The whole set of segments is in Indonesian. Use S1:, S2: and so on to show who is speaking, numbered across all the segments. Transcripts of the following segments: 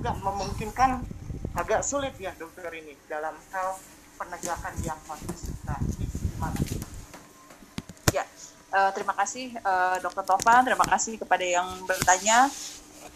S1: juga memungkinkan agak sulit ya dokter ini dalam hal penegakan diagnosis. Nah, gimana?
S2: Ya, uh, terima kasih uh, Dokter Tovan, terima kasih kepada yang bertanya.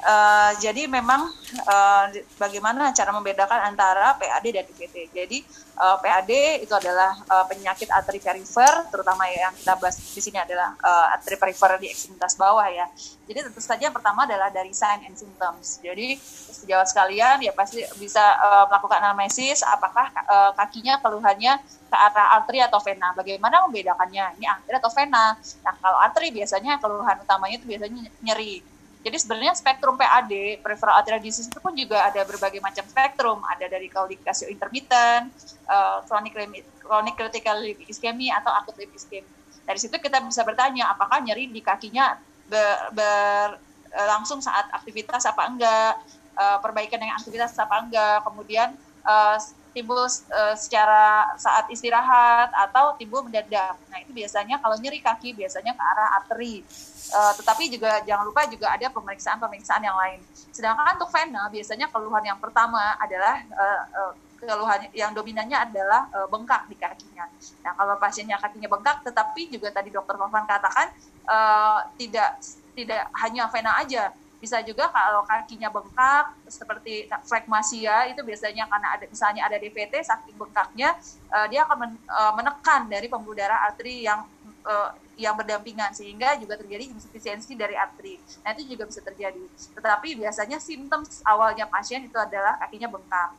S2: Uh, jadi memang uh, bagaimana cara membedakan antara PAD dan DVT. Jadi uh, PAD itu adalah uh, penyakit arteri perifer, terutama yang kita bahas di sini adalah uh, arteri perifer di ekstremitas bawah ya. Jadi tentu saja yang pertama adalah dari sign and symptoms. Jadi sejawat sekalian ya pasti bisa uh, melakukan anamnesis apakah uh, kakinya keluhannya ke arah arteri atau vena. Bagaimana membedakannya? Ini arteri atau vena. Nah kalau arteri biasanya keluhan utamanya itu biasanya nyeri jadi sebenarnya spektrum PAD, peripheral arterial disease itu pun juga ada berbagai macam spektrum. Ada dari claudication intermittent, uh, chronic, chronic critical ischemia atau akut ischemia. Dari situ kita bisa bertanya apakah nyeri di kakinya ber, ber, eh, langsung saat aktivitas apa enggak, uh, perbaikan dengan aktivitas apa enggak, kemudian uh, timbul uh, secara saat istirahat atau timbul mendadak. Nah itu biasanya kalau nyeri kaki biasanya ke arah arteri. Uh, tetapi juga jangan lupa juga ada pemeriksaan-pemeriksaan yang lain. Sedangkan untuk vena biasanya keluhan yang pertama adalah uh, uh, keluhan yang dominannya adalah uh, bengkak di kakinya. Nah kalau pasiennya kakinya bengkak, tetapi juga tadi dokter Novan katakan uh, tidak tidak hanya vena aja, bisa juga kalau kakinya bengkak seperti flekmasia itu biasanya karena ada misalnya ada DVT saking bengkaknya uh, dia akan men, uh, menekan dari pembuluh darah arteri yang uh, yang berdampingan sehingga juga terjadi insufisiensi dari arteri. Nah itu juga bisa terjadi. Tetapi biasanya simptom awalnya pasien itu adalah kakinya bengkak.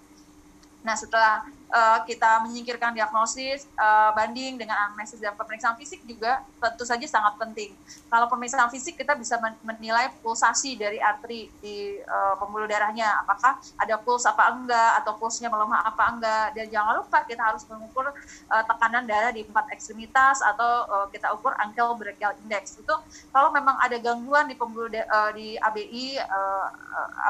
S2: Nah setelah uh, kita menyingkirkan diagnosis uh, banding dengan anamnesis dan pemeriksaan fisik juga tentu saja sangat penting. Kalau pemeriksaan fisik kita bisa menilai pulsasi dari arteri di uh, pembuluh darahnya, apakah ada puls apa enggak atau pulsnya melemah apa enggak. Dan jangan lupa kita harus mengukur uh, tekanan darah di empat ekstremitas atau uh, kita ukur ankle brachial index. Itu kalau memang ada gangguan di pembuluh uh, di ABI uh,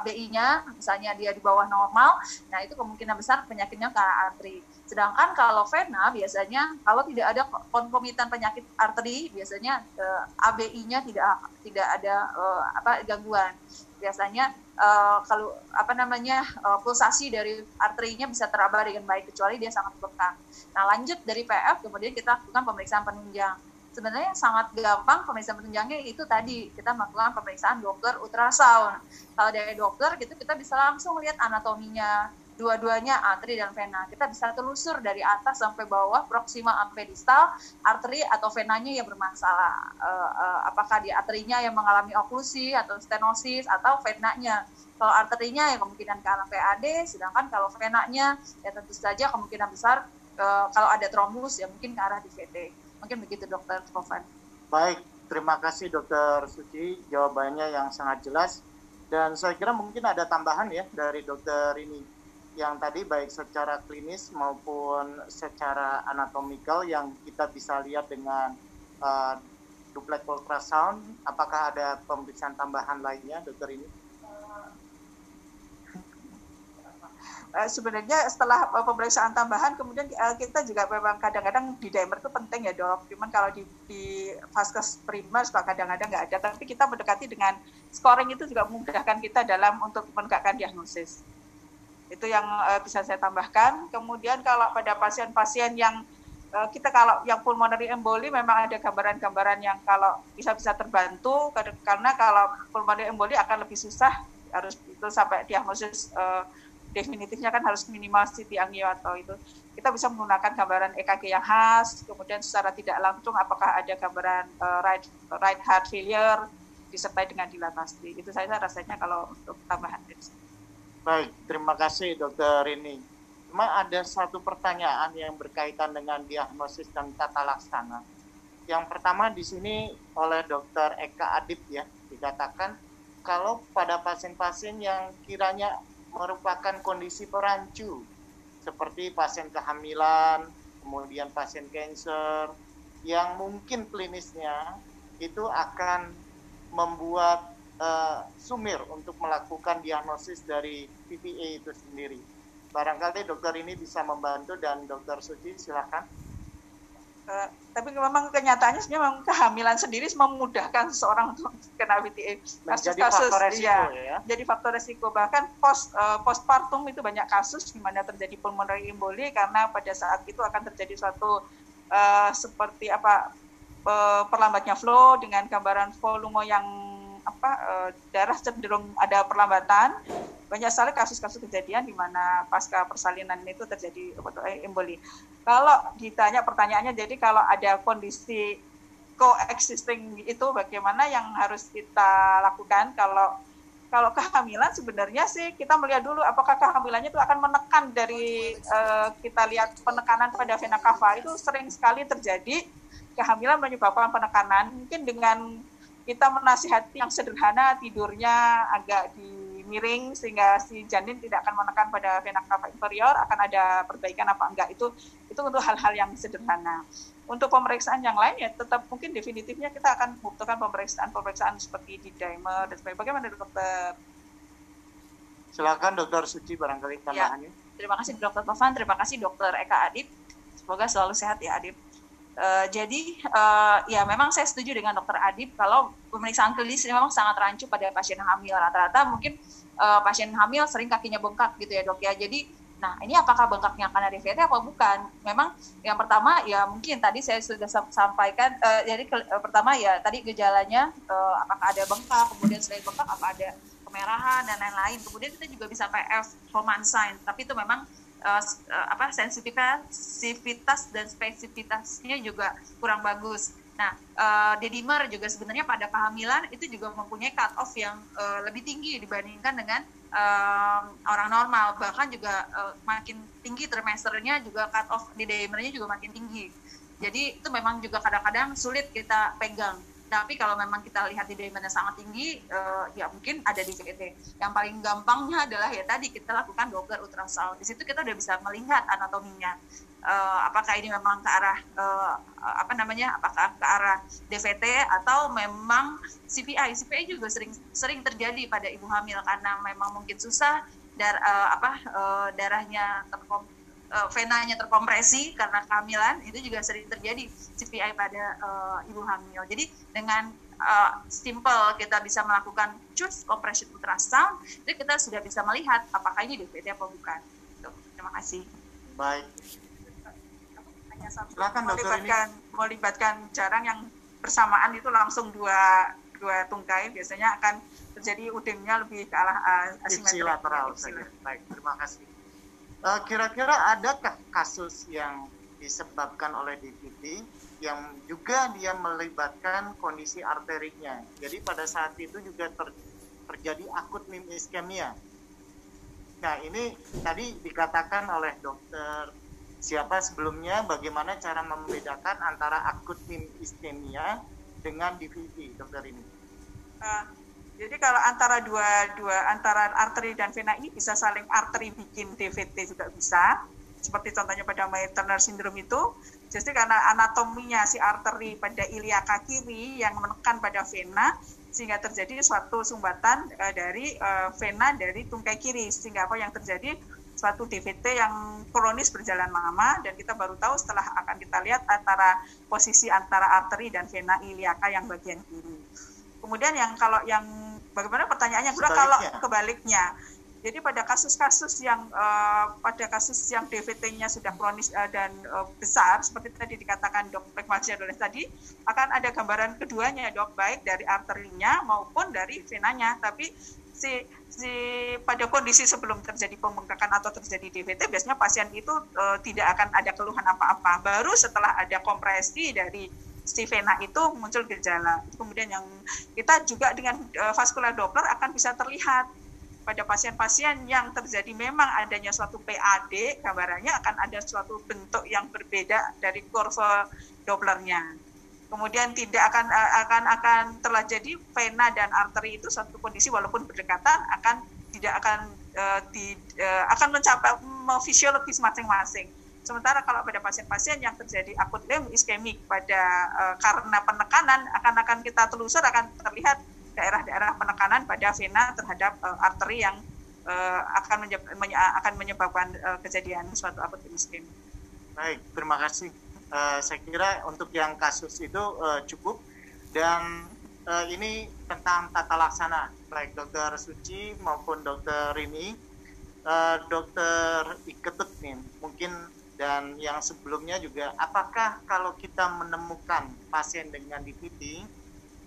S2: ABI-nya misalnya dia di bawah normal, nah itu kemungkinan besar penyakitnya ke arah arteri. Sedangkan kalau vena biasanya kalau tidak ada konkomitan penyakit arteri biasanya uh, eh, ABI-nya tidak tidak ada uh, apa gangguan. Biasanya uh, kalau apa namanya uh, pulsasi dari arterinya bisa teraba dengan baik kecuali dia sangat bengkak. Nah, lanjut dari PF kemudian kita lakukan pemeriksaan penunjang sebenarnya sangat gampang pemeriksaan penunjangnya itu tadi kita melakukan pemeriksaan dokter ultrasound. Kalau dari dokter gitu kita bisa langsung lihat anatominya, dua-duanya arteri dan vena. Kita bisa telusur dari atas sampai bawah, proksima sampai distal, arteri atau venanya yang bermasalah. Uh, uh, apakah di arterinya yang mengalami oklusi atau stenosis atau venanya. Kalau arterinya ya kemungkinan ke arah PAD, sedangkan kalau venanya ya tentu saja kemungkinan besar uh, kalau ada trombus ya mungkin ke arah DVT. Mungkin begitu dokter Tovan.
S1: Baik, terima kasih dokter Suci jawabannya yang sangat jelas dan saya kira mungkin ada tambahan ya dari dokter ini yang tadi baik secara klinis maupun secara anatomikal yang kita bisa lihat dengan uh, duplex ultrasound. Apakah ada pemeriksaan tambahan lainnya dokter ini?
S2: Uh, sebenarnya setelah pemeriksaan tambahan kemudian uh, kita juga memang kadang-kadang di dimer itu penting ya dok. Cuman kalau di, di vaskes primer suka kadang-kadang nggak ada. Tapi kita mendekati dengan scoring itu juga memudahkan kita dalam untuk menegakkan diagnosis itu yang uh, bisa saya tambahkan. Kemudian kalau pada pasien-pasien yang uh, kita kalau yang pulmonary emboli memang ada gambaran-gambaran yang kalau bisa-bisa terbantu karena kalau pulmonary emboli akan lebih susah harus itu sampai diagnosis uh, definitifnya kan harus minimal CT angio atau itu. Kita bisa menggunakan gambaran EKG yang khas kemudian secara tidak langsung apakah ada gambaran uh, right right heart failure disertai dengan dilatasi itu saya rasanya kalau untuk tambahan
S1: Baik, terima kasih dokter Rini. Cuma ada satu pertanyaan yang berkaitan dengan diagnosis dan tata laksana. Yang pertama di sini oleh dokter Eka Adib ya, dikatakan kalau pada pasien-pasien yang kiranya merupakan kondisi perancu, seperti pasien kehamilan, kemudian pasien kanker, yang mungkin klinisnya itu akan membuat uh, sumir untuk melakukan diagnosis dari PPA itu sendiri. Barangkali dokter ini bisa membantu dan dokter Suci silakan.
S3: Uh, tapi memang kenyataannya sebenarnya memang kehamilan sendiri memudahkan seseorang untuk kena VTA.
S1: Kasus-kasus ya, ya,
S3: jadi faktor resiko bahkan post uh, postpartum itu banyak kasus di mana terjadi pulmonary emboli karena pada saat itu akan terjadi suatu uh, seperti apa uh, perlambatnya flow dengan gambaran volume yang apa uh, darah cenderung ada perlambatan. Banyak sekali kasus-kasus kejadian di mana pasca persalinan itu terjadi emboli. Kalau ditanya pertanyaannya, jadi kalau ada kondisi coexisting itu bagaimana yang harus kita lakukan? Kalau kalau kehamilan sebenarnya sih kita melihat dulu apakah kehamilannya itu akan menekan dari uh, kita lihat penekanan pada vena cava. Itu sering sekali terjadi kehamilan menyebabkan penekanan. Mungkin dengan kita menasihati yang sederhana tidurnya agak di miring sehingga si janin tidak akan menekan pada vena cava inferior akan ada perbaikan apa enggak. Itu itu untuk hal-hal yang sederhana. Untuk pemeriksaan yang lain ya tetap mungkin definitifnya kita akan membutuhkan pemeriksaan pemeriksaan seperti di dimer dan sebagainya. Bagaimana dokter?
S1: Silakan dokter Suci barangkali ya, tambahannya. ya,
S3: terima kasih dokter Tovan. Terima kasih dokter Eka Adip semoga selalu sehat ya Adip Uh, jadi uh, ya memang saya setuju dengan dokter Adip kalau pemeriksaan klinis memang sangat rancu pada pasien hamil. Rata-rata mungkin uh, pasien hamil sering kakinya bengkak gitu ya dok ya. Jadi nah ini apakah bengkaknya karena DVT apa bukan? Memang yang pertama ya mungkin tadi saya sudah sampaikan uh, jadi ke, uh, pertama ya tadi gejalanya uh, apakah ada bengkak kemudian selain bengkak apa ada kemerahan dan lain-lain. Kemudian kita juga bisa PF Roman sign tapi itu memang uh, apa sensitivitas dan spesifitasnya juga kurang bagus. Nah, uh, dedimer juga sebenarnya pada kehamilan itu juga mempunyai cut off yang uh, lebih tinggi dibandingkan dengan uh, orang normal. Bahkan juga uh, makin tinggi trimesternya juga cut off dedimernya juga makin tinggi. Jadi itu memang juga kadang-kadang sulit kita pegang tapi kalau memang kita lihat di demandnya sangat tinggi uh, ya mungkin ada di VT yang paling gampangnya adalah ya tadi kita lakukan Doppler ultrasound. Di situ kita udah bisa melihat anatominya. Uh, apakah ini memang ke arah uh, apa namanya apakah ke arah DVT atau memang CPI CPI juga sering sering terjadi pada ibu hamil karena memang mungkin susah dar uh, apa uh, darahnya terkom uh, venanya terkompresi karena kehamilan itu juga sering terjadi CPI pada uh, ibu hamil. Jadi dengan uh, simple kita bisa melakukan choose compression ultrasound, jadi kita sudah bisa melihat apakah ini DVT atau bukan. Tuh, terima kasih.
S1: Baik.
S3: Silakan melibatkan, melibatkan jarang yang bersamaan itu langsung dua dua tungkai biasanya akan terjadi udemnya lebih ke arah asimetri.
S1: Baik, terima kasih. Eh, kira-kira adakah kasus yang disebabkan oleh DVT yang juga dia melibatkan kondisi arterinya. Jadi pada saat itu juga ter, terjadi akut mim iskemia. Nah ini tadi dikatakan oleh dokter siapa sebelumnya bagaimana cara membedakan antara akut mim iskemia dengan DVT dokter ini.
S3: Uh, jadi kalau antara dua dua antara arteri dan vena ini bisa saling arteri bikin DVT juga bisa. Seperti contohnya pada May Turner syndrome itu. Jadi karena anatominya si arteri pada iliaka kiri yang menekan pada vena sehingga terjadi suatu sumbatan uh, dari uh, vena dari tungkai kiri sehingga apa yang terjadi suatu DVT yang kronis berjalan lama dan kita baru tahu setelah akan kita lihat antara posisi antara arteri dan vena iliaka yang bagian kiri. Kemudian yang kalau yang bagaimana pertanyaannya? Juga kalau kebaliknya. Jadi pada kasus-kasus yang uh, pada kasus yang DVT-nya sudah kronis uh, dan uh, besar seperti tadi dikatakan dok Rekmajiadoles tadi akan ada gambaran keduanya dok baik dari arterinya maupun dari venanya. Tapi si si pada kondisi sebelum terjadi pembengkakan atau terjadi DVT biasanya pasien itu uh, tidak akan ada keluhan apa-apa. Baru setelah ada kompresi dari si vena itu muncul gejala. Kemudian yang kita juga dengan uh, vascular Doppler akan bisa terlihat pada pasien-pasien yang terjadi memang adanya suatu PAD, gambarannya akan ada suatu bentuk yang berbeda dari kurva Dopplernya. Kemudian tidak akan uh, akan akan telah jadi vena dan arteri itu satu kondisi walaupun berdekatan akan tidak akan uh, di, uh, akan mencapai fisiologis masing-masing Sementara kalau pada pasien-pasien yang terjadi akut lem iskemik pada uh, karena penekanan akan akan kita telusur akan terlihat daerah-daerah penekanan pada vena terhadap uh, arteri yang uh, akan menyebab, menye akan menyebabkan uh, kejadian suatu akut iskemik.
S1: Baik, terima kasih. Uh, saya kira untuk yang kasus itu uh, cukup dan uh, ini tentang tata laksana baik dokter Suci maupun dokter Rini, uh, dokter Iketut nih mungkin dan yang sebelumnya juga apakah kalau kita menemukan pasien dengan DVT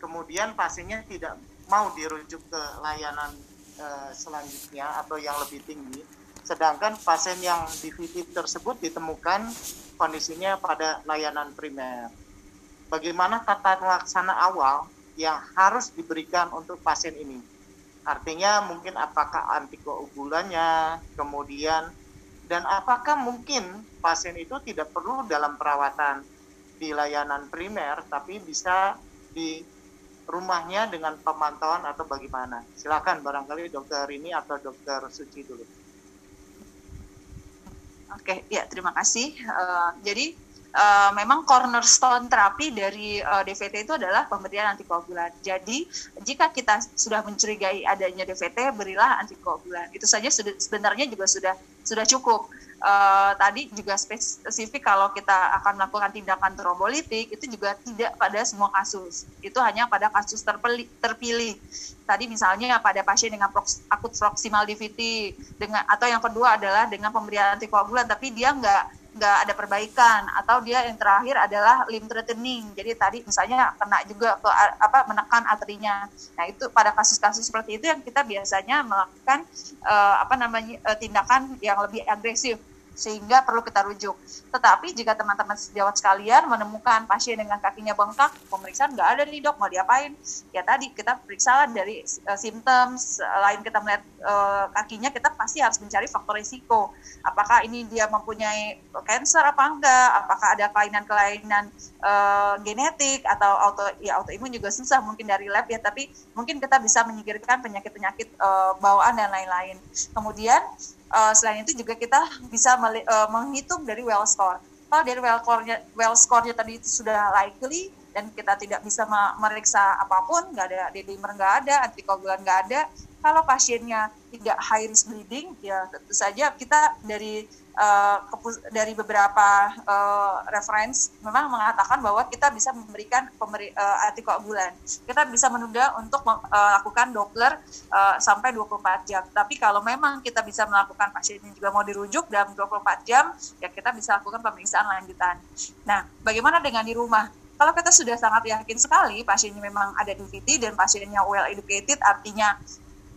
S1: kemudian pasiennya tidak mau dirujuk ke layanan uh, selanjutnya atau yang lebih tinggi sedangkan pasien yang DVT tersebut ditemukan kondisinya pada layanan primer? Bagaimana tata laksana awal yang harus diberikan untuk pasien ini? Artinya mungkin apakah antikoagulannya kemudian dan apakah mungkin pasien itu tidak perlu dalam perawatan di layanan primer tapi bisa di rumahnya dengan pemantauan atau bagaimana? Silakan barangkali dokter ini atau dokter Suci dulu.
S2: Oke, ya terima kasih. Uh, jadi uh, memang cornerstone terapi dari uh, eh, DVT itu adalah pemberian antikoagulan. Jadi jika kita sudah mencurigai adanya DVT, berilah antikoagulan. Itu saja sebenarnya juga sudah sudah cukup uh, tadi juga spesifik kalau kita akan melakukan tindakan trombolitik itu juga tidak pada semua kasus. Itu hanya pada kasus terpilih. terpilih. Tadi misalnya pada pasien dengan proks, akut proximal DVT dengan atau yang kedua adalah dengan pemberian antikoagulan tapi dia nggak nggak ada perbaikan. Atau dia yang terakhir adalah limb threatening. Jadi tadi misalnya kena juga ke apa menekan arterinya. Nah itu pada kasus-kasus seperti itu yang kita biasanya melakukan uh, apa namanya uh, tindakan yang lebih agresif sehingga perlu kita rujuk. Tetapi jika teman-teman sejawat sekalian menemukan pasien dengan kakinya bengkak, pemeriksaan nggak ada nih dok, mau diapain? Ya tadi kita periksa dari uh, simptom, selain kita melihat uh, kakinya, kita pasti harus mencari faktor risiko. Apakah ini dia mempunyai cancer apa enggak? Apakah ada kelainan-kelainan uh, genetik atau auto ya autoimun juga susah mungkin dari lab ya, tapi mungkin kita bisa menyingkirkan penyakit-penyakit uh, bawaan dan lain-lain. Kemudian uh, selain itu juga kita bisa uh, menghitung dari well score. Kalau dari well score-nya well score-nya tadi itu sudah likely dan kita tidak bisa memeriksa apa pun, nggak ada dedimer nggak ada, antikoagulan nggak ada. Kalau pasiennya tidak high risk bleeding, ya tentu saja kita dari uh, dari beberapa uh, reference memang mengatakan bahwa kita bisa memberikan pemberi, uh, antikoagulan. Kita bisa menunda untuk melakukan uh, Doppler uh, sampai 24 jam. Tapi kalau memang kita bisa melakukan pasien juga mau dirujuk dalam 24 jam, ya kita bisa lakukan pemeriksaan lanjutan. Nah, bagaimana dengan di rumah? Kalau kita sudah sangat yakin sekali pasiennya memang ada DVT dan pasiennya well educated, artinya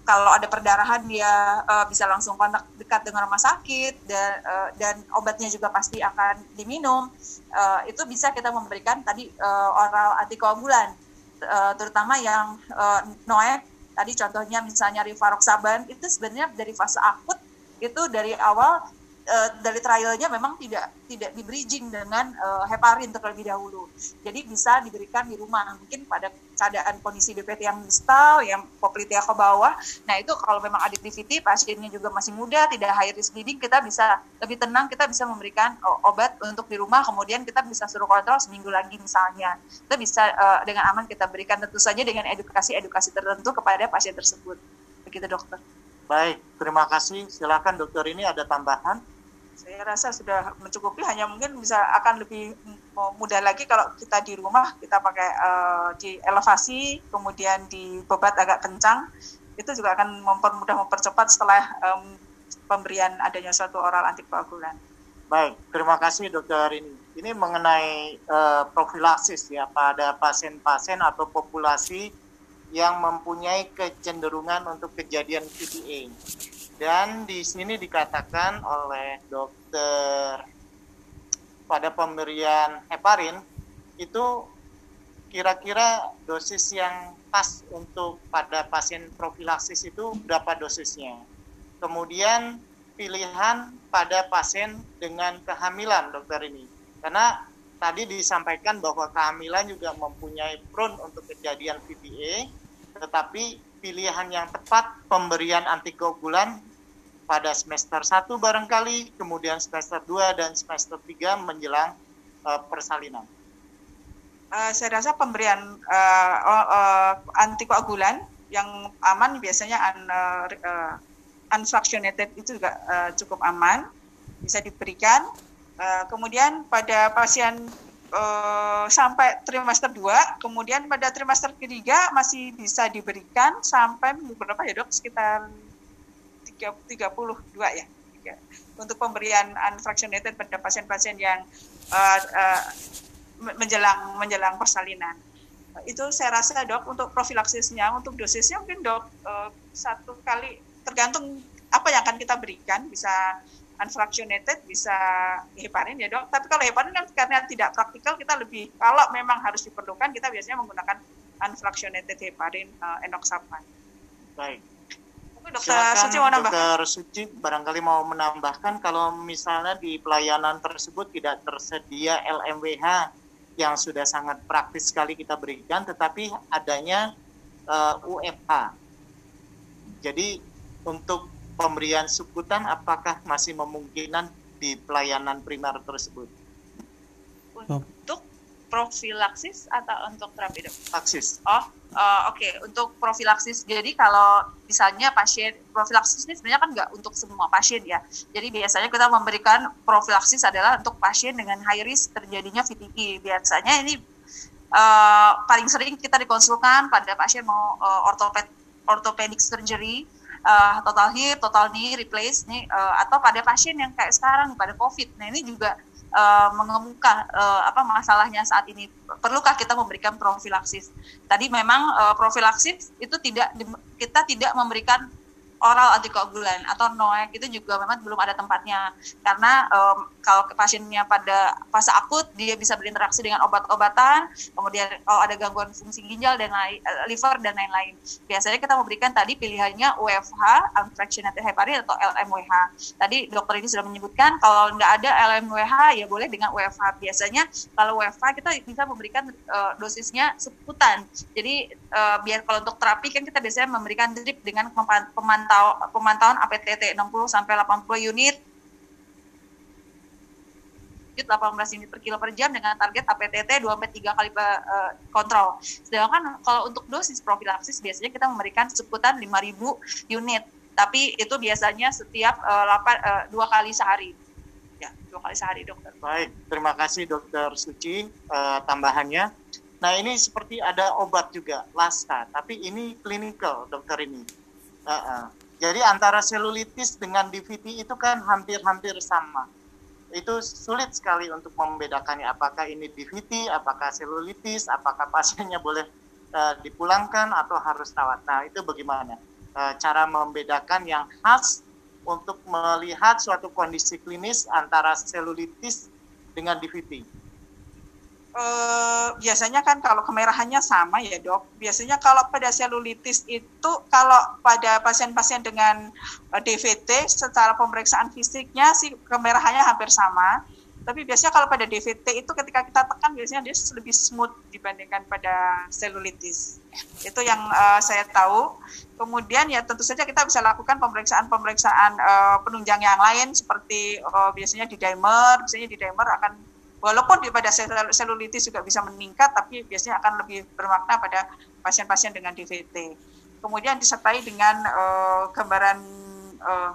S2: kalau ada perdarahan dia uh, bisa langsung kontak dekat dengan rumah sakit dan uh, dan obatnya juga pasti akan diminum. Uh, itu bisa kita memberikan tadi uh, oral antikoagulan uh, terutama yang uh, NOAC tadi contohnya misalnya rivaroxaban itu sebenarnya dari fase akut itu dari awal uh, dari trialnya memang tidak tidak di bridging dengan uh, heparin terlebih dahulu. Jadi bisa diberikan di rumah. Mungkin pada keadaan kondisi DPT yang distal, yang poplitea ke bawah. Nah itu kalau memang adiktivity, pasiennya juga masih muda, tidak high risk bleeding, kita bisa lebih tenang, kita bisa memberikan obat untuk di rumah, kemudian kita bisa suruh kontrol seminggu lagi misalnya. Kita bisa uh, dengan aman kita berikan tentu saja dengan edukasi-edukasi tertentu kepada pasien tersebut. Begitu dokter.
S1: Baik, terima kasih. Silakan dokter ini ada tambahan.
S2: Saya rasa sudah mencukupi, hanya mungkin bisa akan lebih mudah lagi kalau kita di rumah kita pakai uh, di elevasi, kemudian di bebat agak kencang, itu juga akan mempermudah mempercepat setelah um, pemberian adanya suatu oral antikoagulan.
S1: Baik, terima kasih dokter ini. Ini mengenai uh, profilaksis ya pada pasien-pasien atau populasi yang mempunyai kecenderungan untuk kejadian PTA. Dan di sini dikatakan oleh dokter pada pemberian heparin itu kira-kira dosis yang pas untuk pada pasien profilaksis itu berapa dosisnya. Kemudian pilihan pada pasien dengan kehamilan dokter ini. Karena tadi disampaikan bahwa kehamilan juga mempunyai prone untuk kejadian VPA tetapi pilihan yang tepat pemberian antikoagulan pada semester 1 barangkali, kemudian semester 2 dan semester 3 menjelang uh, persalinan.
S2: Uh, saya rasa pemberian uh, uh, antikoagulan yang aman biasanya un, uh, unfractionated itu juga uh, cukup aman, bisa diberikan Uh, kemudian pada pasien uh, sampai trimester 2, kemudian pada trimester ketiga masih bisa diberikan sampai berapa ya dok? Sekitar 30, 32 ya untuk pemberian unfractionated pada pasien-pasien yang uh, uh, menjelang menjelang persalinan. Itu saya rasa dok untuk profilaksisnya, untuk dosisnya mungkin dok uh, satu kali tergantung apa yang akan kita berikan bisa unfractionated bisa heparin ya dok. Tapi kalau heparin kan karena tidak praktikal kita lebih kalau memang harus diperlukan kita biasanya menggunakan unfractionated heparin uh, enoxapan.
S1: Baik.
S2: Dokter Silakan, Suci mau.
S1: Dokter Suci barangkali mau menambahkan kalau misalnya di pelayanan tersebut tidak tersedia LMWH yang sudah sangat praktis sekali kita berikan, tetapi adanya uh, eh, UFH. Jadi untuk pemberian sukutan apakah masih memungkinkan di pelayanan primer tersebut?
S2: Untuk profilaksis atau untuk terapi dok?
S1: Praksis.
S2: Oh, uh, oke. Okay. Untuk profilaksis, jadi kalau misalnya pasien profilaksis ini sebenarnya kan nggak untuk semua pasien ya. Jadi biasanya kita memberikan profilaksis adalah untuk pasien dengan high risk terjadinya VTI. Biasanya ini uh, paling sering kita dikonsulkan pada pasien mau uh, ortoped orthopedic surgery uh, total hip, total knee replace nih uh, atau pada pasien yang kayak sekarang pada COVID. Nah ini juga uh, mengemuka uh, apa masalahnya saat ini. Perlukah kita memberikan profilaksis? Tadi memang uh, profilaksis itu tidak kita tidak memberikan oral antikoagulan atau NOAC itu juga memang belum ada tempatnya. Karena um, kalau pasiennya pada fase akut dia bisa berinteraksi dengan obat-obatan kemudian kalau ada gangguan fungsi ginjal dan lain eh, liver dan lain-lain. Biasanya kita memberikan tadi pilihannya UFH unfractionated heparin atau LMWH tadi dokter ini sudah menyebutkan kalau nggak ada LMWH ya boleh dengan UFH biasanya kalau UFH kita bisa memberikan uh, dosisnya seputan. Jadi uh, biar kalau untuk terapi kan kita biasanya memberikan drip dengan pemantau pemantauan APTT 60 sampai 80 unit 18 unit per kilo per jam dengan target APTT 2 sampai 3 kali uh, kontrol. Sedangkan kalau untuk dosis profilaksis biasanya kita memberikan seputar 5000 unit, tapi itu biasanya setiap uh, 8 uh, 2 kali sehari. Ya, 2 kali sehari, Dokter.
S1: Baik, terima kasih Dokter Suci uh, tambahannya. Nah, ini seperti ada obat juga, LASTA, tapi ini klinikal, dokter ini. Uh -uh. Jadi antara selulitis dengan DVT itu kan hampir-hampir sama. Itu sulit sekali untuk membedakannya apakah ini DVT, apakah selulitis, apakah pasiennya boleh uh, dipulangkan atau harus rawat. Nah, itu bagaimana? Uh, cara membedakan yang khas untuk melihat suatu kondisi klinis antara selulitis dengan DVT
S2: eh, biasanya kan kalau kemerahannya sama ya dok. Biasanya kalau pada selulitis itu kalau pada pasien-pasien dengan eh, DVT secara pemeriksaan fisiknya sih kemerahannya hampir sama. Tapi biasanya kalau pada DVT itu ketika kita tekan biasanya dia lebih smooth dibandingkan pada selulitis. Itu yang uh, saya tahu. Kemudian ya tentu saja kita bisa lakukan pemeriksaan-pemeriksaan uh, penunjang yang lain seperti uh, biasanya di dimer, biasanya di dimer akan walaupun pada selulitis juga bisa meningkat, tapi biasanya akan lebih bermakna pada pasien-pasien dengan DVT. Kemudian disertai dengan uh, gambaran uh,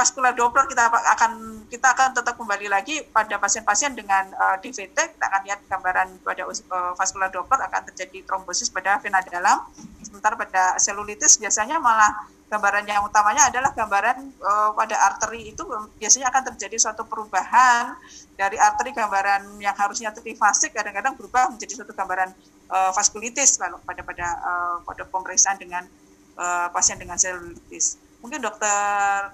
S2: vascular Doppler kita akan kita akan tetap kembali lagi pada pasien-pasien dengan uh, DVT kita akan lihat gambaran pada uh, vascular Doppler akan terjadi trombosis pada vena dalam sementara pada selulitis biasanya malah gambaran yang utamanya adalah gambaran uh, pada arteri itu biasanya akan terjadi suatu perubahan dari arteri gambaran yang harusnya trifasik kadang-kadang berubah menjadi suatu gambaran uh, vaskulitis lalu pada pada uh, pada pemeriksaan dengan uh, pasien dengan selulitis. Mungkin dokter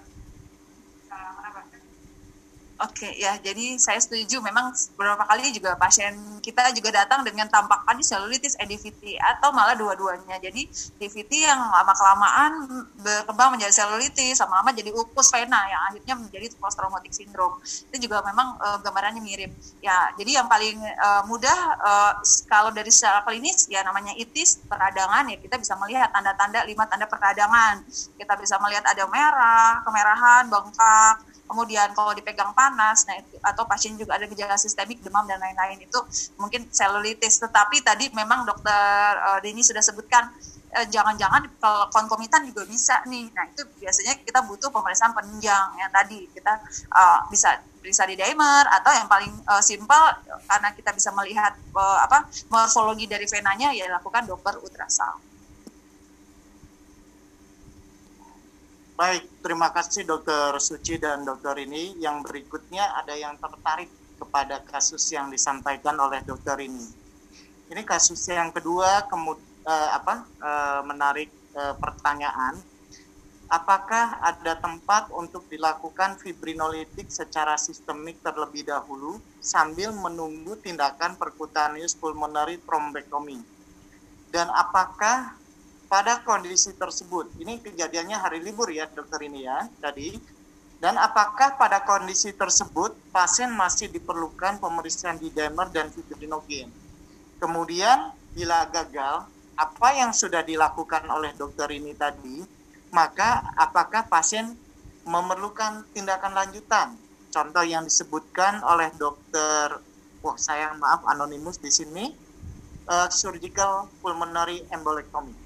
S2: Oke okay, ya, jadi saya setuju. Memang beberapa kali juga pasien kita juga datang dengan tampakan selulitis EDVT atau malah dua-duanya. Jadi DVT yang lama kelamaan berkembang menjadi selulitis, sama-sama jadi ukus vena yang akhirnya menjadi post traumatic syndrome. Itu juga memang uh, gambarannya mirip. Ya, jadi yang paling uh, mudah uh, kalau dari secara klinis ya namanya itis peradangan ya kita bisa melihat tanda-tanda lima tanda peradangan. Kita bisa melihat ada merah, kemerahan, bengkak kemudian kalau dipegang panas, nah itu, atau pasien juga ada gejala sistemik demam dan lain-lain itu mungkin selulitis. Tetapi tadi memang dokter uh, Dini sudah sebutkan
S3: eh, jangan-jangan kalau konkomitan juga bisa nih. Nah itu biasanya kita butuh pemeriksaan penunjang yang tadi kita uh, bisa bisa di dimer atau yang paling uh, simpel karena kita bisa melihat uh, apa morfologi dari venanya ya lakukan Doppler ultrasound.
S1: Baik, terima kasih Dokter Suci dan Dokter ini. Yang berikutnya ada yang tertarik kepada kasus yang disampaikan oleh Dokter ini. Ini kasus yang kedua, kemud, uh, apa uh, menarik uh, pertanyaan. Apakah ada tempat untuk dilakukan fibrinolitik secara sistemik terlebih dahulu sambil menunggu tindakan percutaneous pulmonary thrombectomy? Dan apakah pada kondisi tersebut. Ini kejadiannya hari libur ya dokter ini ya tadi. Dan apakah pada kondisi tersebut pasien masih diperlukan pemeriksaan di dimer dan fibrinogen? Kemudian bila gagal, apa yang sudah dilakukan oleh dokter ini tadi, maka apakah pasien memerlukan tindakan lanjutan? Contoh yang disebutkan oleh dokter, wah sayang maaf anonimus di sini, uh, surgical pulmonary embolectomy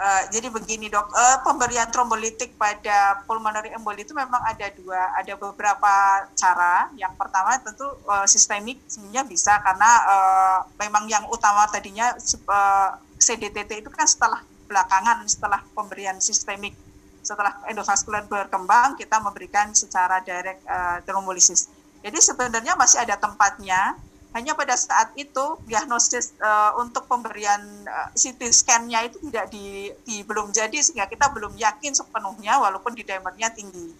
S3: Uh, jadi begini dok, uh, pemberian trombolitik pada pulmonary emboli itu memang ada dua, ada beberapa cara. Yang pertama tentu uh, sistemik sebenarnya bisa karena uh, memang yang utama tadinya uh, CDTT itu kan setelah belakangan setelah pemberian sistemik setelah endovaskular berkembang kita memberikan secara direct uh, trombolisis. Jadi sebenarnya masih ada tempatnya hanya pada saat itu diagnosis uh, untuk pemberian uh, CT scan-nya itu tidak di, di belum jadi sehingga kita belum yakin sepenuhnya walaupun di dimernya tinggi.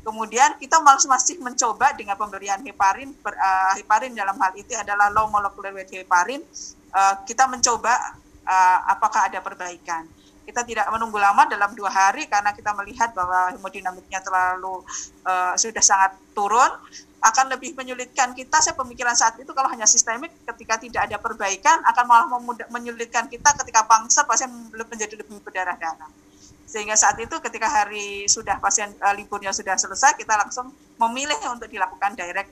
S3: Kemudian kita masih masih mencoba dengan pemberian heparin ber, uh, heparin dalam hal itu adalah low molecular weight heparin uh, kita mencoba uh, apakah ada perbaikan. Kita tidak menunggu lama dalam dua hari karena kita melihat bahwa hemodinamiknya terlalu uh, sudah sangat turun akan lebih menyulitkan kita saya pemikiran saat itu kalau hanya sistemik ketika tidak ada perbaikan akan malah menyulitkan kita ketika pangser pasien menjadi lebih berdarah-darah sehingga saat itu ketika hari sudah pasien uh, liburnya sudah selesai kita langsung memilih untuk dilakukan direct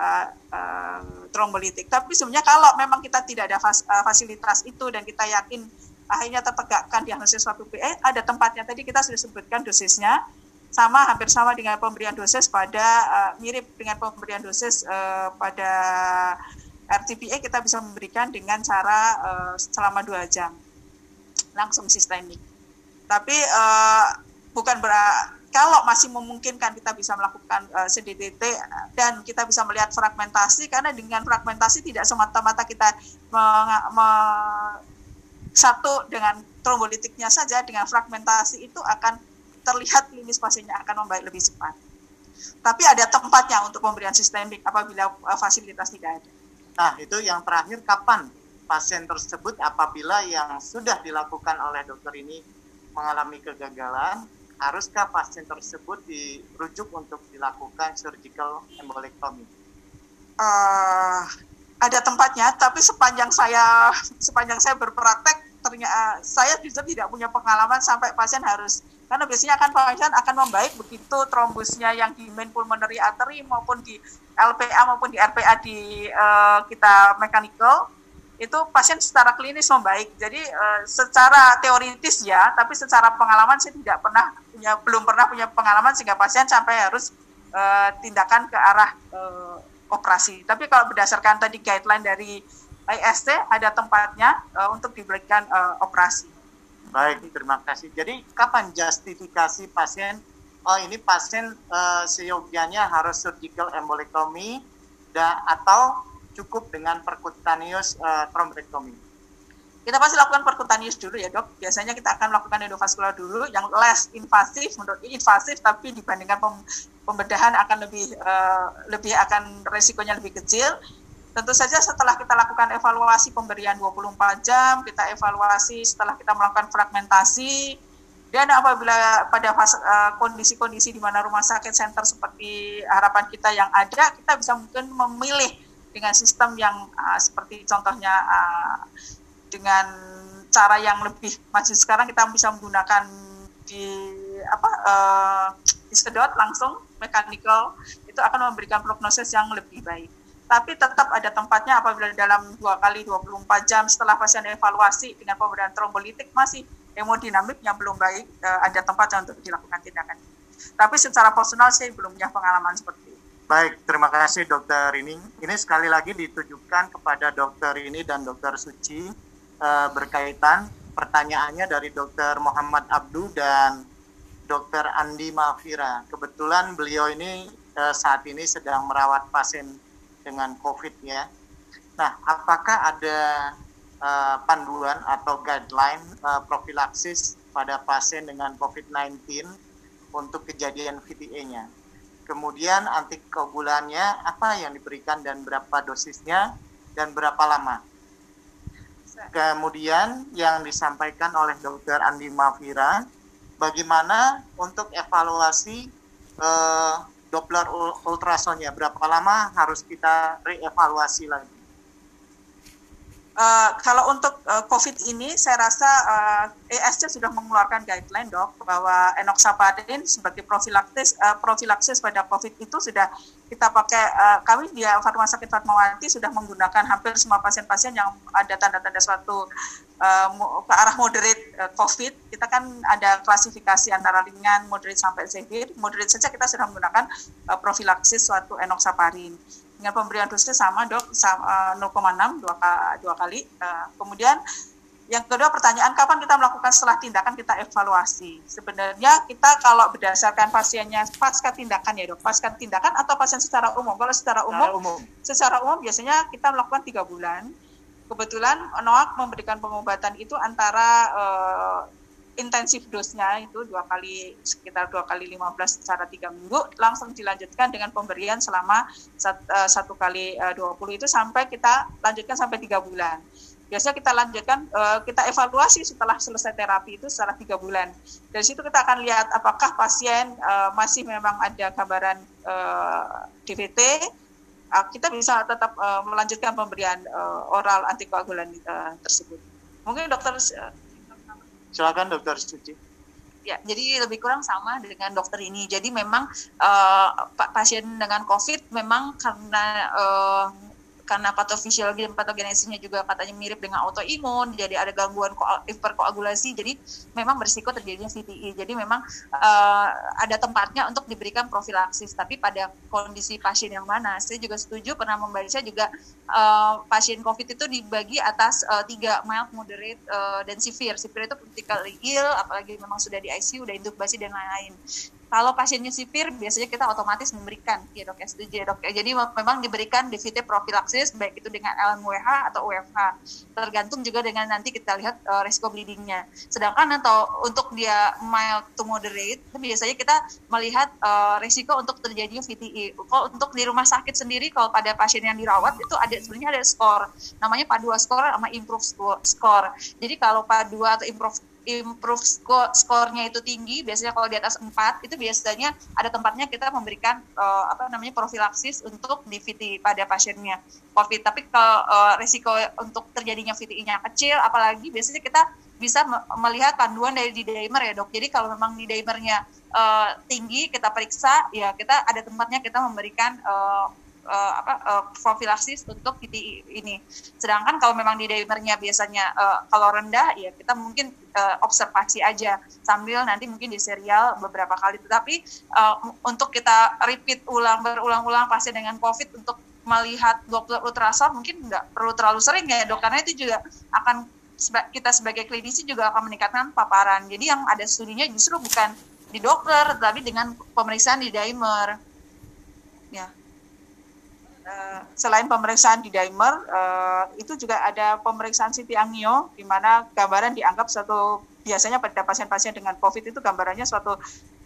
S3: uh, uh, trombolitik. Tapi sebenarnya kalau memang kita tidak ada fas, uh, fasilitas itu dan kita yakin akhirnya tertegakkan diagnosis suatu PE ada tempatnya tadi kita sudah sebutkan dosisnya. Sama hampir sama dengan pemberian dosis pada uh, mirip dengan pemberian dosis uh, pada RTPA kita bisa memberikan dengan cara uh, selama dua jam. Langsung sistemik. Tapi uh, bukan ber kalau masih memungkinkan kita bisa melakukan uh, CDTT dan kita bisa melihat fragmentasi karena dengan fragmentasi tidak semata-mata kita me, me, satu dengan trombolitiknya saja dengan fragmentasi itu akan terlihat klinis pasiennya akan membaik lebih cepat. Tapi ada tempatnya untuk pemberian sistemik apabila uh, fasilitas tidak ada.
S1: Nah, itu yang terakhir kapan pasien tersebut apabila yang sudah dilakukan oleh dokter ini mengalami kegagalan, haruskah pasien tersebut dirujuk untuk dilakukan surgical embolectomy?
S3: Uh, ada tempatnya, tapi sepanjang saya sepanjang saya berpraktek ternyata saya justru tidak punya pengalaman sampai pasien harus karena biasanya akan pasien akan membaik begitu trombusnya yang di main pulmonary artery maupun di LPA maupun di RPA di uh, kita mechanical itu pasien secara klinis membaik. Jadi uh, secara teoritis ya, tapi secara pengalaman saya tidak pernah punya belum pernah punya pengalaman sehingga pasien sampai harus uh, tindakan ke arah uh, operasi. Tapi kalau berdasarkan tadi guideline dari IST ada tempatnya uh, untuk diberikan uh, operasi.
S1: Baik, terima kasih. Jadi kapan justifikasi pasien? Oh ini pasien uh, seyogianya harus surgical embolectomy da, atau cukup dengan percutaneous uh, thrombectomy?
S3: Kita pasti lakukan percutaneous dulu ya dok. Biasanya kita akan melakukan endovaskular dulu yang less invasif, menurut invasif tapi dibandingkan pembedahan akan lebih uh, lebih akan resikonya lebih kecil Tentu saja setelah kita lakukan evaluasi pemberian 24 jam, kita evaluasi setelah kita melakukan fragmentasi, dan apabila pada eh, kondisi-kondisi di mana rumah sakit center seperti harapan kita yang ada, kita bisa mungkin memilih dengan sistem yang uh, seperti contohnya uh, dengan cara yang lebih maju sekarang kita bisa menggunakan di apa uh, disedot langsung mechanical itu akan memberikan prognosis yang lebih baik.
S2: Tapi tetap ada tempatnya apabila dalam dua kali 24 jam setelah pasien evaluasi dengan pemberian trombolitik masih hemodinamik yang belum baik, uh, ada tempatnya untuk dilakukan tindakan. Tapi secara personal saya belum punya pengalaman seperti itu.
S1: Baik, terima kasih dokter ini. Ini sekali lagi ditujukan kepada dokter ini dan dokter Suci uh, berkaitan pertanyaannya dari dokter Muhammad Abdu dan dokter Andi Mafira. Kebetulan beliau ini uh, saat ini sedang merawat pasien dengan COVID ya. Nah, apakah ada uh, panduan atau guideline uh, profilaksis pada pasien dengan COVID-19 untuk kejadian VTE-nya? Kemudian antikoagulannya apa yang diberikan dan berapa dosisnya dan berapa lama? Kemudian yang disampaikan oleh Dr. Andi Mafira, bagaimana untuk evaluasi uh, Doppler ultrasonnya berapa lama harus kita reevaluasi lagi?
S2: Uh, kalau untuk uh, COVID ini, saya rasa uh, ESC sudah mengeluarkan guideline dok bahwa enoxaparin sebagai profilaksis uh, profilaksis pada COVID itu sudah kita pakai. Uh, kami di Rumah Sakit Fatmawati sudah menggunakan hampir semua pasien-pasien yang ada tanda-tanda suatu uh, ke arah moderate uh, COVID. Kita kan ada klasifikasi antara ringan, moderate sampai severe. Moderate saja kita sudah menggunakan uh, profilaksis suatu enoxaparin dengan pemberian dosis sama dok sama, 0,6 dua, dua kali. Uh, kemudian yang kedua pertanyaan kapan kita melakukan setelah tindakan kita evaluasi. Sebenarnya kita kalau berdasarkan pasiennya pasca tindakan ya dok, pasca tindakan atau pasien secara umum. Kalau secara umum, secara umum, secara umum biasanya kita melakukan tiga bulan. Kebetulan NOAK memberikan pengobatan itu antara uh, intensif dosnya itu dua kali sekitar dua kali 15 secara tiga minggu langsung dilanjutkan dengan pemberian selama uh, satu kali eh, uh, 20 itu sampai kita lanjutkan sampai tiga bulan. Biasanya kita lanjutkan uh, kita evaluasi setelah selesai terapi itu setelah tiga bulan. Dari situ kita akan lihat apakah pasien masih memang ada gambaran DVT uh, kita bisa tetap melanjutkan pemberian oral antikoagulan tersebut. Mungkin dokter
S1: Silakan dokter Suci.
S2: Ya, jadi lebih kurang sama dengan dokter ini. Jadi memang uh, pasien dengan COVID memang karena uh, karena patofisiologi dan patogenesisnya juga katanya mirip dengan autoimun, jadi ada gangguan hiperkoagulasi, jadi memang berisiko terjadinya VTI. Jadi memang uh, ada tempatnya untuk diberikan profilaksis, tapi pada kondisi pasien yang mana? Saya juga setuju pernah membaca juga uh, pasien COVID itu dibagi atas uh, tiga mild, moderate, uh, dan severe. Severe itu critically ill, apalagi memang sudah di ICU, sudah intubasi dan lain-lain. Kalau pasiennya sipir, biasanya kita otomatis memberikan, ya dok ya dok ya. Jadi memang diberikan DVT profilaksis, baik itu dengan LMWH atau UFH. Tergantung juga dengan nanti kita lihat uh, resiko bleedingnya. Sedangkan atau untuk dia mild to moderate, biasanya kita melihat uh, resiko untuk terjadinya VTE. Kalau untuk di rumah sakit sendiri, kalau pada pasien yang dirawat itu ada sebenarnya ada skor, namanya PA2 score sama improve score. Jadi kalau PA2 atau improve improve score skornya itu tinggi biasanya kalau di atas 4 itu biasanya ada tempatnya kita memberikan uh, apa namanya profilaksis untuk DVT pada pasiennya COVID tapi kalau uh, risiko untuk terjadinya VTI-nya kecil apalagi biasanya kita bisa melihat panduan dari di dimer ya dok. Jadi kalau memang di dimernya uh, tinggi kita periksa ya kita ada tempatnya kita memberikan uh, uh, apa uh, profilaksis untuk VTI ini. Sedangkan kalau memang di dimernya biasanya uh, kalau rendah ya kita mungkin uh, observasi aja sambil nanti mungkin di serial beberapa kali. Tetapi uh, untuk kita repeat ulang berulang-ulang pasien dengan COVID untuk melihat Doppler ultrasound mungkin nggak perlu terlalu sering ya dok karena itu juga akan kita sebagai klinisi juga akan meningkatkan paparan. Jadi yang ada studinya justru bukan di dokter, tapi dengan pemeriksaan di dimer. Ya. Eh, selain pemeriksaan di dimer, uh, itu juga ada pemeriksaan CT angio, di mana gambaran dianggap suatu biasanya pada pasien-pasien dengan COVID itu gambarannya suatu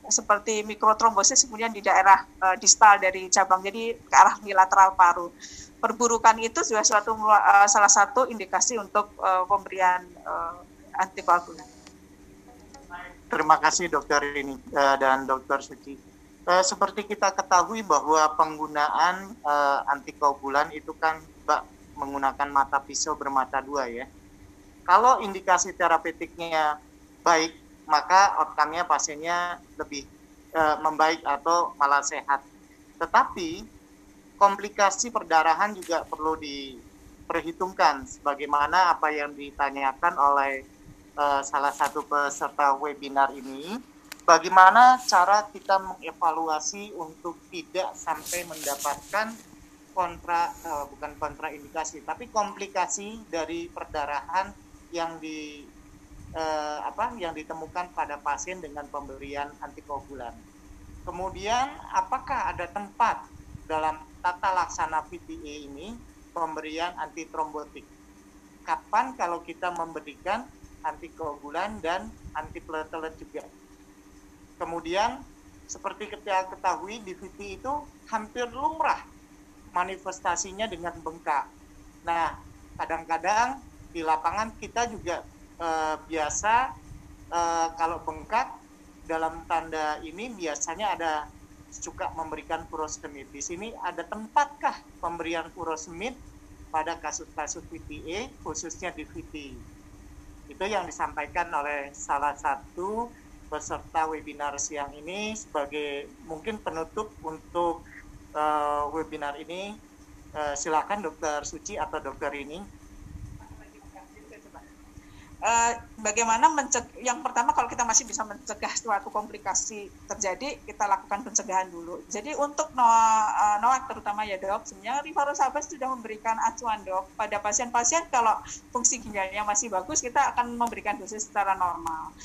S2: seperti mikrotrombosis kemudian di daerah uh, distal dari cabang, jadi ke arah bilateral paru. Perburukan itu juga suatu uh, salah satu indikasi untuk uh, pemberian uh, antikoagulan.
S1: Terima kasih dokter ini uh, dan dokter Suci eh, seperti kita ketahui bahwa penggunaan eh, antikoagulan itu kan mbak menggunakan mata pisau bermata dua ya. Kalau indikasi terapeutiknya baik, maka outcome-nya pasiennya lebih eh, membaik atau malah sehat. Tetapi komplikasi perdarahan juga perlu diperhitungkan sebagaimana apa yang ditanyakan oleh uh, salah satu peserta webinar ini bagaimana cara kita mengevaluasi untuk tidak sampai mendapatkan kontra uh, bukan kontraindikasi tapi komplikasi dari perdarahan yang di uh, apa yang ditemukan pada pasien dengan pemberian antikoagulan. Kemudian apakah ada tempat dalam tata laksana VTA ini pemberian antitrombotik. Kapan kalau kita memberikan antikoagulan dan antiplatelet juga. Kemudian seperti kita ketahui VT itu hampir lumrah manifestasinya dengan bengkak. Nah, kadang-kadang di lapangan kita juga eh, biasa eh, kalau bengkak dalam tanda ini biasanya ada suka memberikan furosemid. Di sini ada tempatkah pemberian furosemid pada kasus-kasus VTA khususnya di VT? Itu yang disampaikan oleh salah satu peserta webinar siang ini sebagai mungkin penutup untuk uh, webinar ini. Uh, silakan Dokter Suci atau Dokter ini
S2: uh, bagaimana mencegah yang pertama kalau kita masih bisa mencegah suatu komplikasi terjadi kita lakukan pencegahan dulu. Jadi untuk NOAK, uh, terutama ya dok sebenarnya Rivarosabas sudah memberikan acuan dok pada pasien-pasien kalau fungsi ginjalnya masih bagus kita akan memberikan dosis secara normal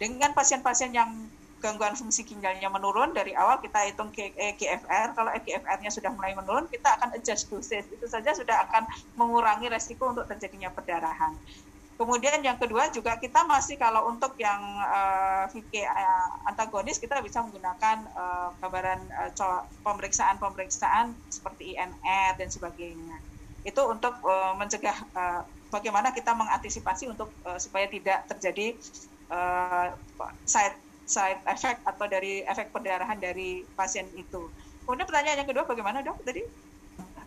S2: dengan pasien-pasien yang gangguan fungsi ginjalnya menurun dari awal kita hitung GFR kalau GFR-nya sudah mulai menurun kita akan adjust dosis. Itu saja sudah akan mengurangi resiko untuk terjadinya perdarahan Kemudian yang kedua juga kita masih kalau untuk yang uh, eh, VK eh, antagonis kita bisa menggunakan uh, uh, pemeriksaan-pemeriksaan seperti INR dan sebagainya. Itu untuk uh, mencegah uh, bagaimana kita mengantisipasi untuk uh, supaya tidak terjadi uh, side side effect atau dari efek perdarahan dari pasien itu. Kemudian pertanyaan yang kedua bagaimana dok tadi?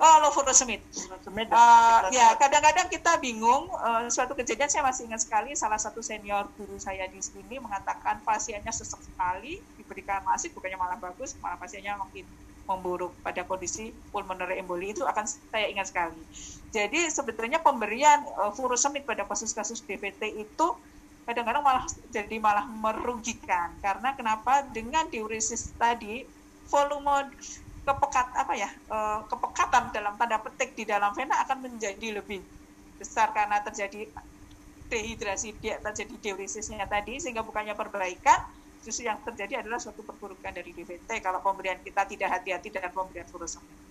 S2: Oh, low. Uh, ya, kadang-kadang kita bingung. Uh, suatu kejadian saya masih ingat sekali, salah satu senior guru saya di sini mengatakan pasiennya sesek sekali, diberikan masif, bukannya malah bagus, malah pasiennya makin memburuk pada kondisi pulmonary emboli itu akan saya ingat sekali. Jadi sebetulnya pemberian uh, furosemid pada kasus-kasus DVT itu kadang-kadang malah jadi malah merugikan. Karena kenapa? Dengan diuresis tadi volume kepekat apa ya uh, kepekatan dalam tanda petik di dalam vena akan menjadi lebih besar karena terjadi dehidrasi dia terjadi diuresisnya tadi sehingga bukannya perbaikan justru yang terjadi adalah suatu perburukan dari DVT kalau pemberian kita tidak hati-hati dengan pemberian furosemid.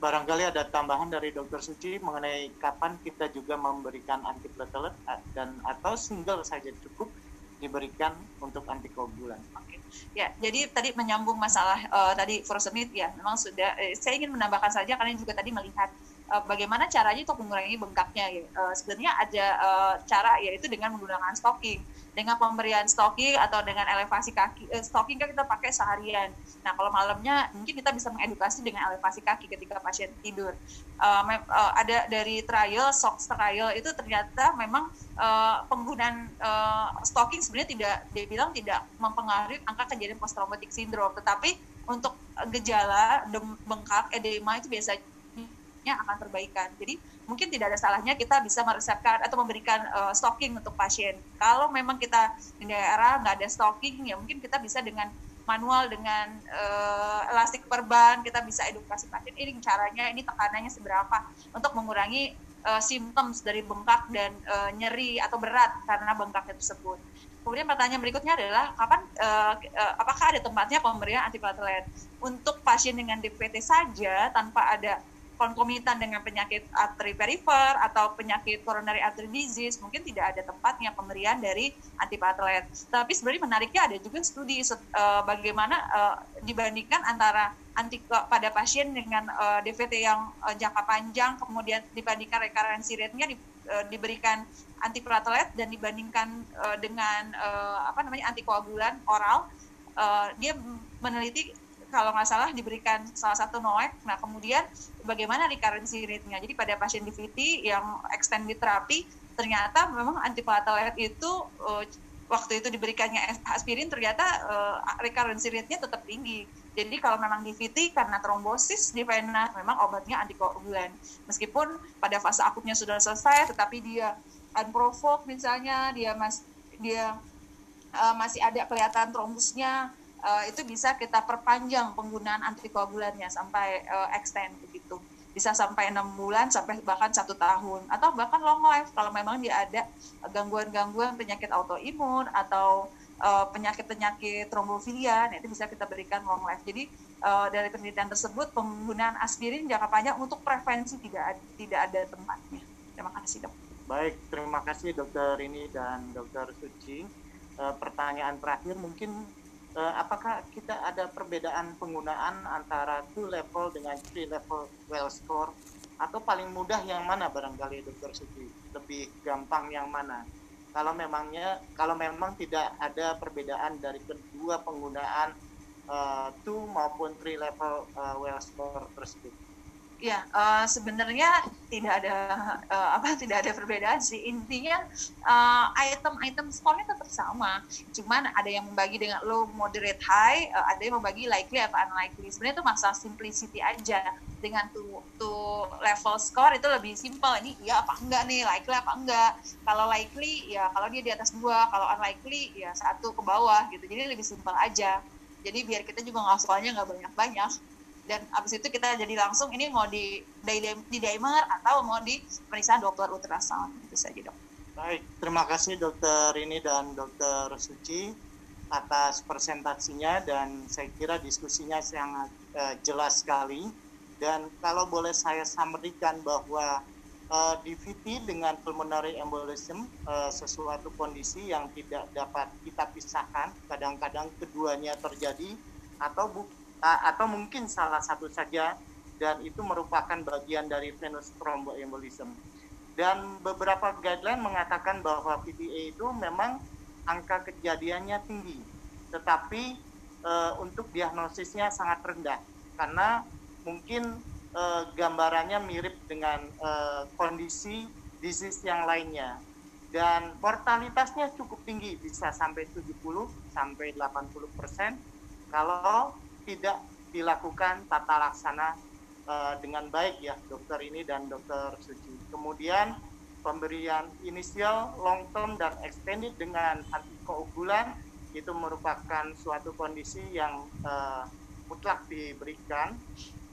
S1: Barangkali ada tambahan dari Dokter Suci mengenai kapan kita juga memberikan antiplatelet dan atau single saja cukup diberikan untuk antikoagulan.
S2: Oke. Ya, jadi tadi menyambung masalah uh, tadi furosemid ya, memang sudah eh, saya ingin menambahkan saja karena juga tadi melihat uh, bagaimana caranya untuk mengurangi bengkaknya ya. Uh, sebenarnya ada uh, cara yaitu dengan menggunakan stocking. Dengan pemberian stocking atau dengan elevasi kaki eh, stocking kan kita pakai seharian. Nah kalau malamnya mungkin kita bisa mengedukasi dengan elevasi kaki ketika pasien tidur. Uh, uh, ada dari trial shock trial itu ternyata memang uh, penggunaan uh, stocking sebenarnya tidak dia bilang tidak mempengaruhi angka kejadian post traumatic syndrome. Tetapi untuk gejala bengkak edema itu biasanya akan perbaikan jadi mungkin tidak ada salahnya kita bisa meresepkan atau memberikan uh, stocking untuk pasien. Kalau memang kita di daerah nggak ada stocking, ya mungkin kita bisa dengan manual dengan uh, elastik perban kita bisa edukasi pasien ini caranya ini tekanannya seberapa untuk mengurangi uh, simptom dari bengkak dan uh, nyeri atau berat karena bengkak tersebut. Kemudian pertanyaan berikutnya adalah kapan uh, uh, apakah ada tempatnya pemberian antiplatelet untuk pasien dengan DPT saja tanpa ada konkomitan dengan penyakit arteri perifer atau penyakit coronary artery disease mungkin tidak ada tempatnya pemberian dari antiplatelet. Tapi sebenarnya menariknya ada juga studi uh, bagaimana uh, dibandingkan antara anti pada pasien dengan uh, DVT yang uh, jangka panjang kemudian dibandingkan rekarensi rate-nya di, uh, diberikan antiplatelet dan dibandingkan uh, dengan uh, apa namanya antikoagulan oral uh, dia meneliti kalau nggak salah diberikan salah satu NOAC. Nah, kemudian bagaimana recurrency rate-nya? Jadi pada pasien DVT yang extended terapi ternyata memang antiplatelet itu uh, waktu itu diberikannya aspirin ternyata uh, recurrence rate-nya tetap tinggi. Jadi kalau memang DVT karena trombosis di vena memang obatnya antikoagulan. Meskipun pada fase akutnya sudah selesai tetapi dia unprovoked misalnya dia mas dia uh, masih ada kelihatan trombusnya uh, itu bisa kita perpanjang penggunaan antikoagulannya sampai uh, extend begitu. Bisa sampai enam bulan sampai bahkan satu tahun atau bahkan long life. Kalau memang dia ada gangguan-gangguan penyakit autoimun atau uh, penyakit-penyakit trombofilia nah itu bisa kita berikan long life. Jadi uh, dari penelitian tersebut penggunaan aspirin jangka panjang untuk prevensi tidak tidak ada tempatnya. Terima kasih dok.
S1: Baik terima kasih dokter ini dan dokter Suci. Uh, pertanyaan terakhir mungkin uh, apakah kita ada perbedaan penggunaan antara two level dengan three level well score? Atau paling mudah yang mana barangkali dokter Suci lebih gampang yang mana? Kalau memangnya kalau memang tidak ada perbedaan dari kedua penggunaan uh, two maupun three level uh, well score tersebut
S2: Ya, uh, sebenarnya tidak ada uh, apa tidak ada perbedaan sih. Intinya item-item uh, skornya tetap sama. Cuman ada yang membagi dengan low, moderate, high, uh, ada yang membagi likely atau unlikely. Sebenarnya itu masalah simplicity aja. Dengan tuh tuh level score itu lebih simple. Ini iya apa enggak nih, likely apa enggak. Kalau likely ya kalau dia di atas dua, kalau unlikely ya satu ke bawah gitu. Jadi lebih simple aja. Jadi biar kita juga nggak soalnya nggak banyak-banyak dan abis itu kita jadi langsung ini mau di di dimer atau mau di pemeriksaan dokter ultrasound itu saja dok.
S1: Baik, terima kasih dokter ini dan dokter Suci atas presentasinya dan saya kira diskusinya sangat uh, jelas sekali dan kalau boleh saya sampaikan bahwa eh, DVT dengan pulmonary embolism uh, sesuatu kondisi yang tidak dapat kita pisahkan kadang-kadang keduanya terjadi atau bukan atau mungkin salah satu saja dan itu merupakan bagian dari venous thromboembolism. Dan beberapa guideline mengatakan bahwa PPA itu memang angka kejadiannya tinggi, tetapi e, untuk diagnosisnya sangat rendah karena mungkin e, gambarannya mirip dengan e, kondisi disease yang lainnya dan mortalitasnya cukup tinggi bisa sampai 70 sampai 80 persen kalau tidak dilakukan tata laksana uh, dengan baik ya dokter ini dan dokter Suci. Kemudian pemberian inisial, long term dan extended dengan antikoagulan itu merupakan suatu kondisi yang uh, mutlak diberikan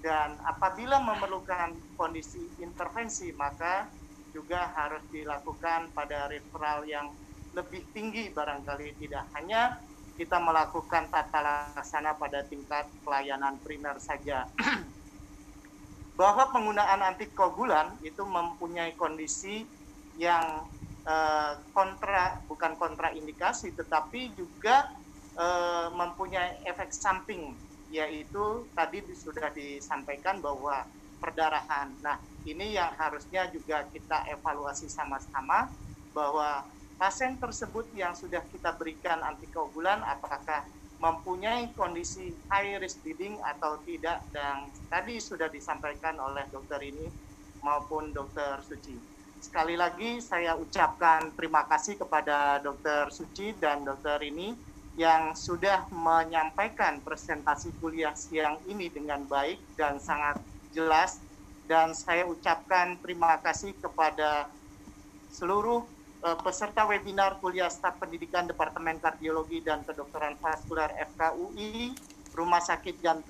S1: dan apabila memerlukan kondisi intervensi maka juga harus dilakukan pada referral yang lebih tinggi barangkali tidak hanya kita melakukan tata laksana pada tingkat pelayanan primer saja. Bahwa penggunaan antikoagulan itu mempunyai kondisi yang eh, kontra bukan kontraindikasi tetapi juga eh, mempunyai efek samping yaitu tadi sudah disampaikan bahwa perdarahan. Nah, ini yang harusnya juga kita evaluasi sama-sama bahwa pasien tersebut yang sudah kita berikan antikoagulan apakah mempunyai kondisi high risk bleeding atau tidak dan tadi sudah disampaikan oleh dokter ini maupun dokter Suci. Sekali lagi saya ucapkan terima kasih kepada dokter Suci dan dokter ini yang sudah menyampaikan presentasi kuliah siang ini dengan baik dan sangat jelas dan saya ucapkan terima kasih kepada seluruh uh, peserta webinar kuliah staf pendidikan Departemen Kardiologi dan Kedokteran Vaskular FKUI Rumah Sakit Jantung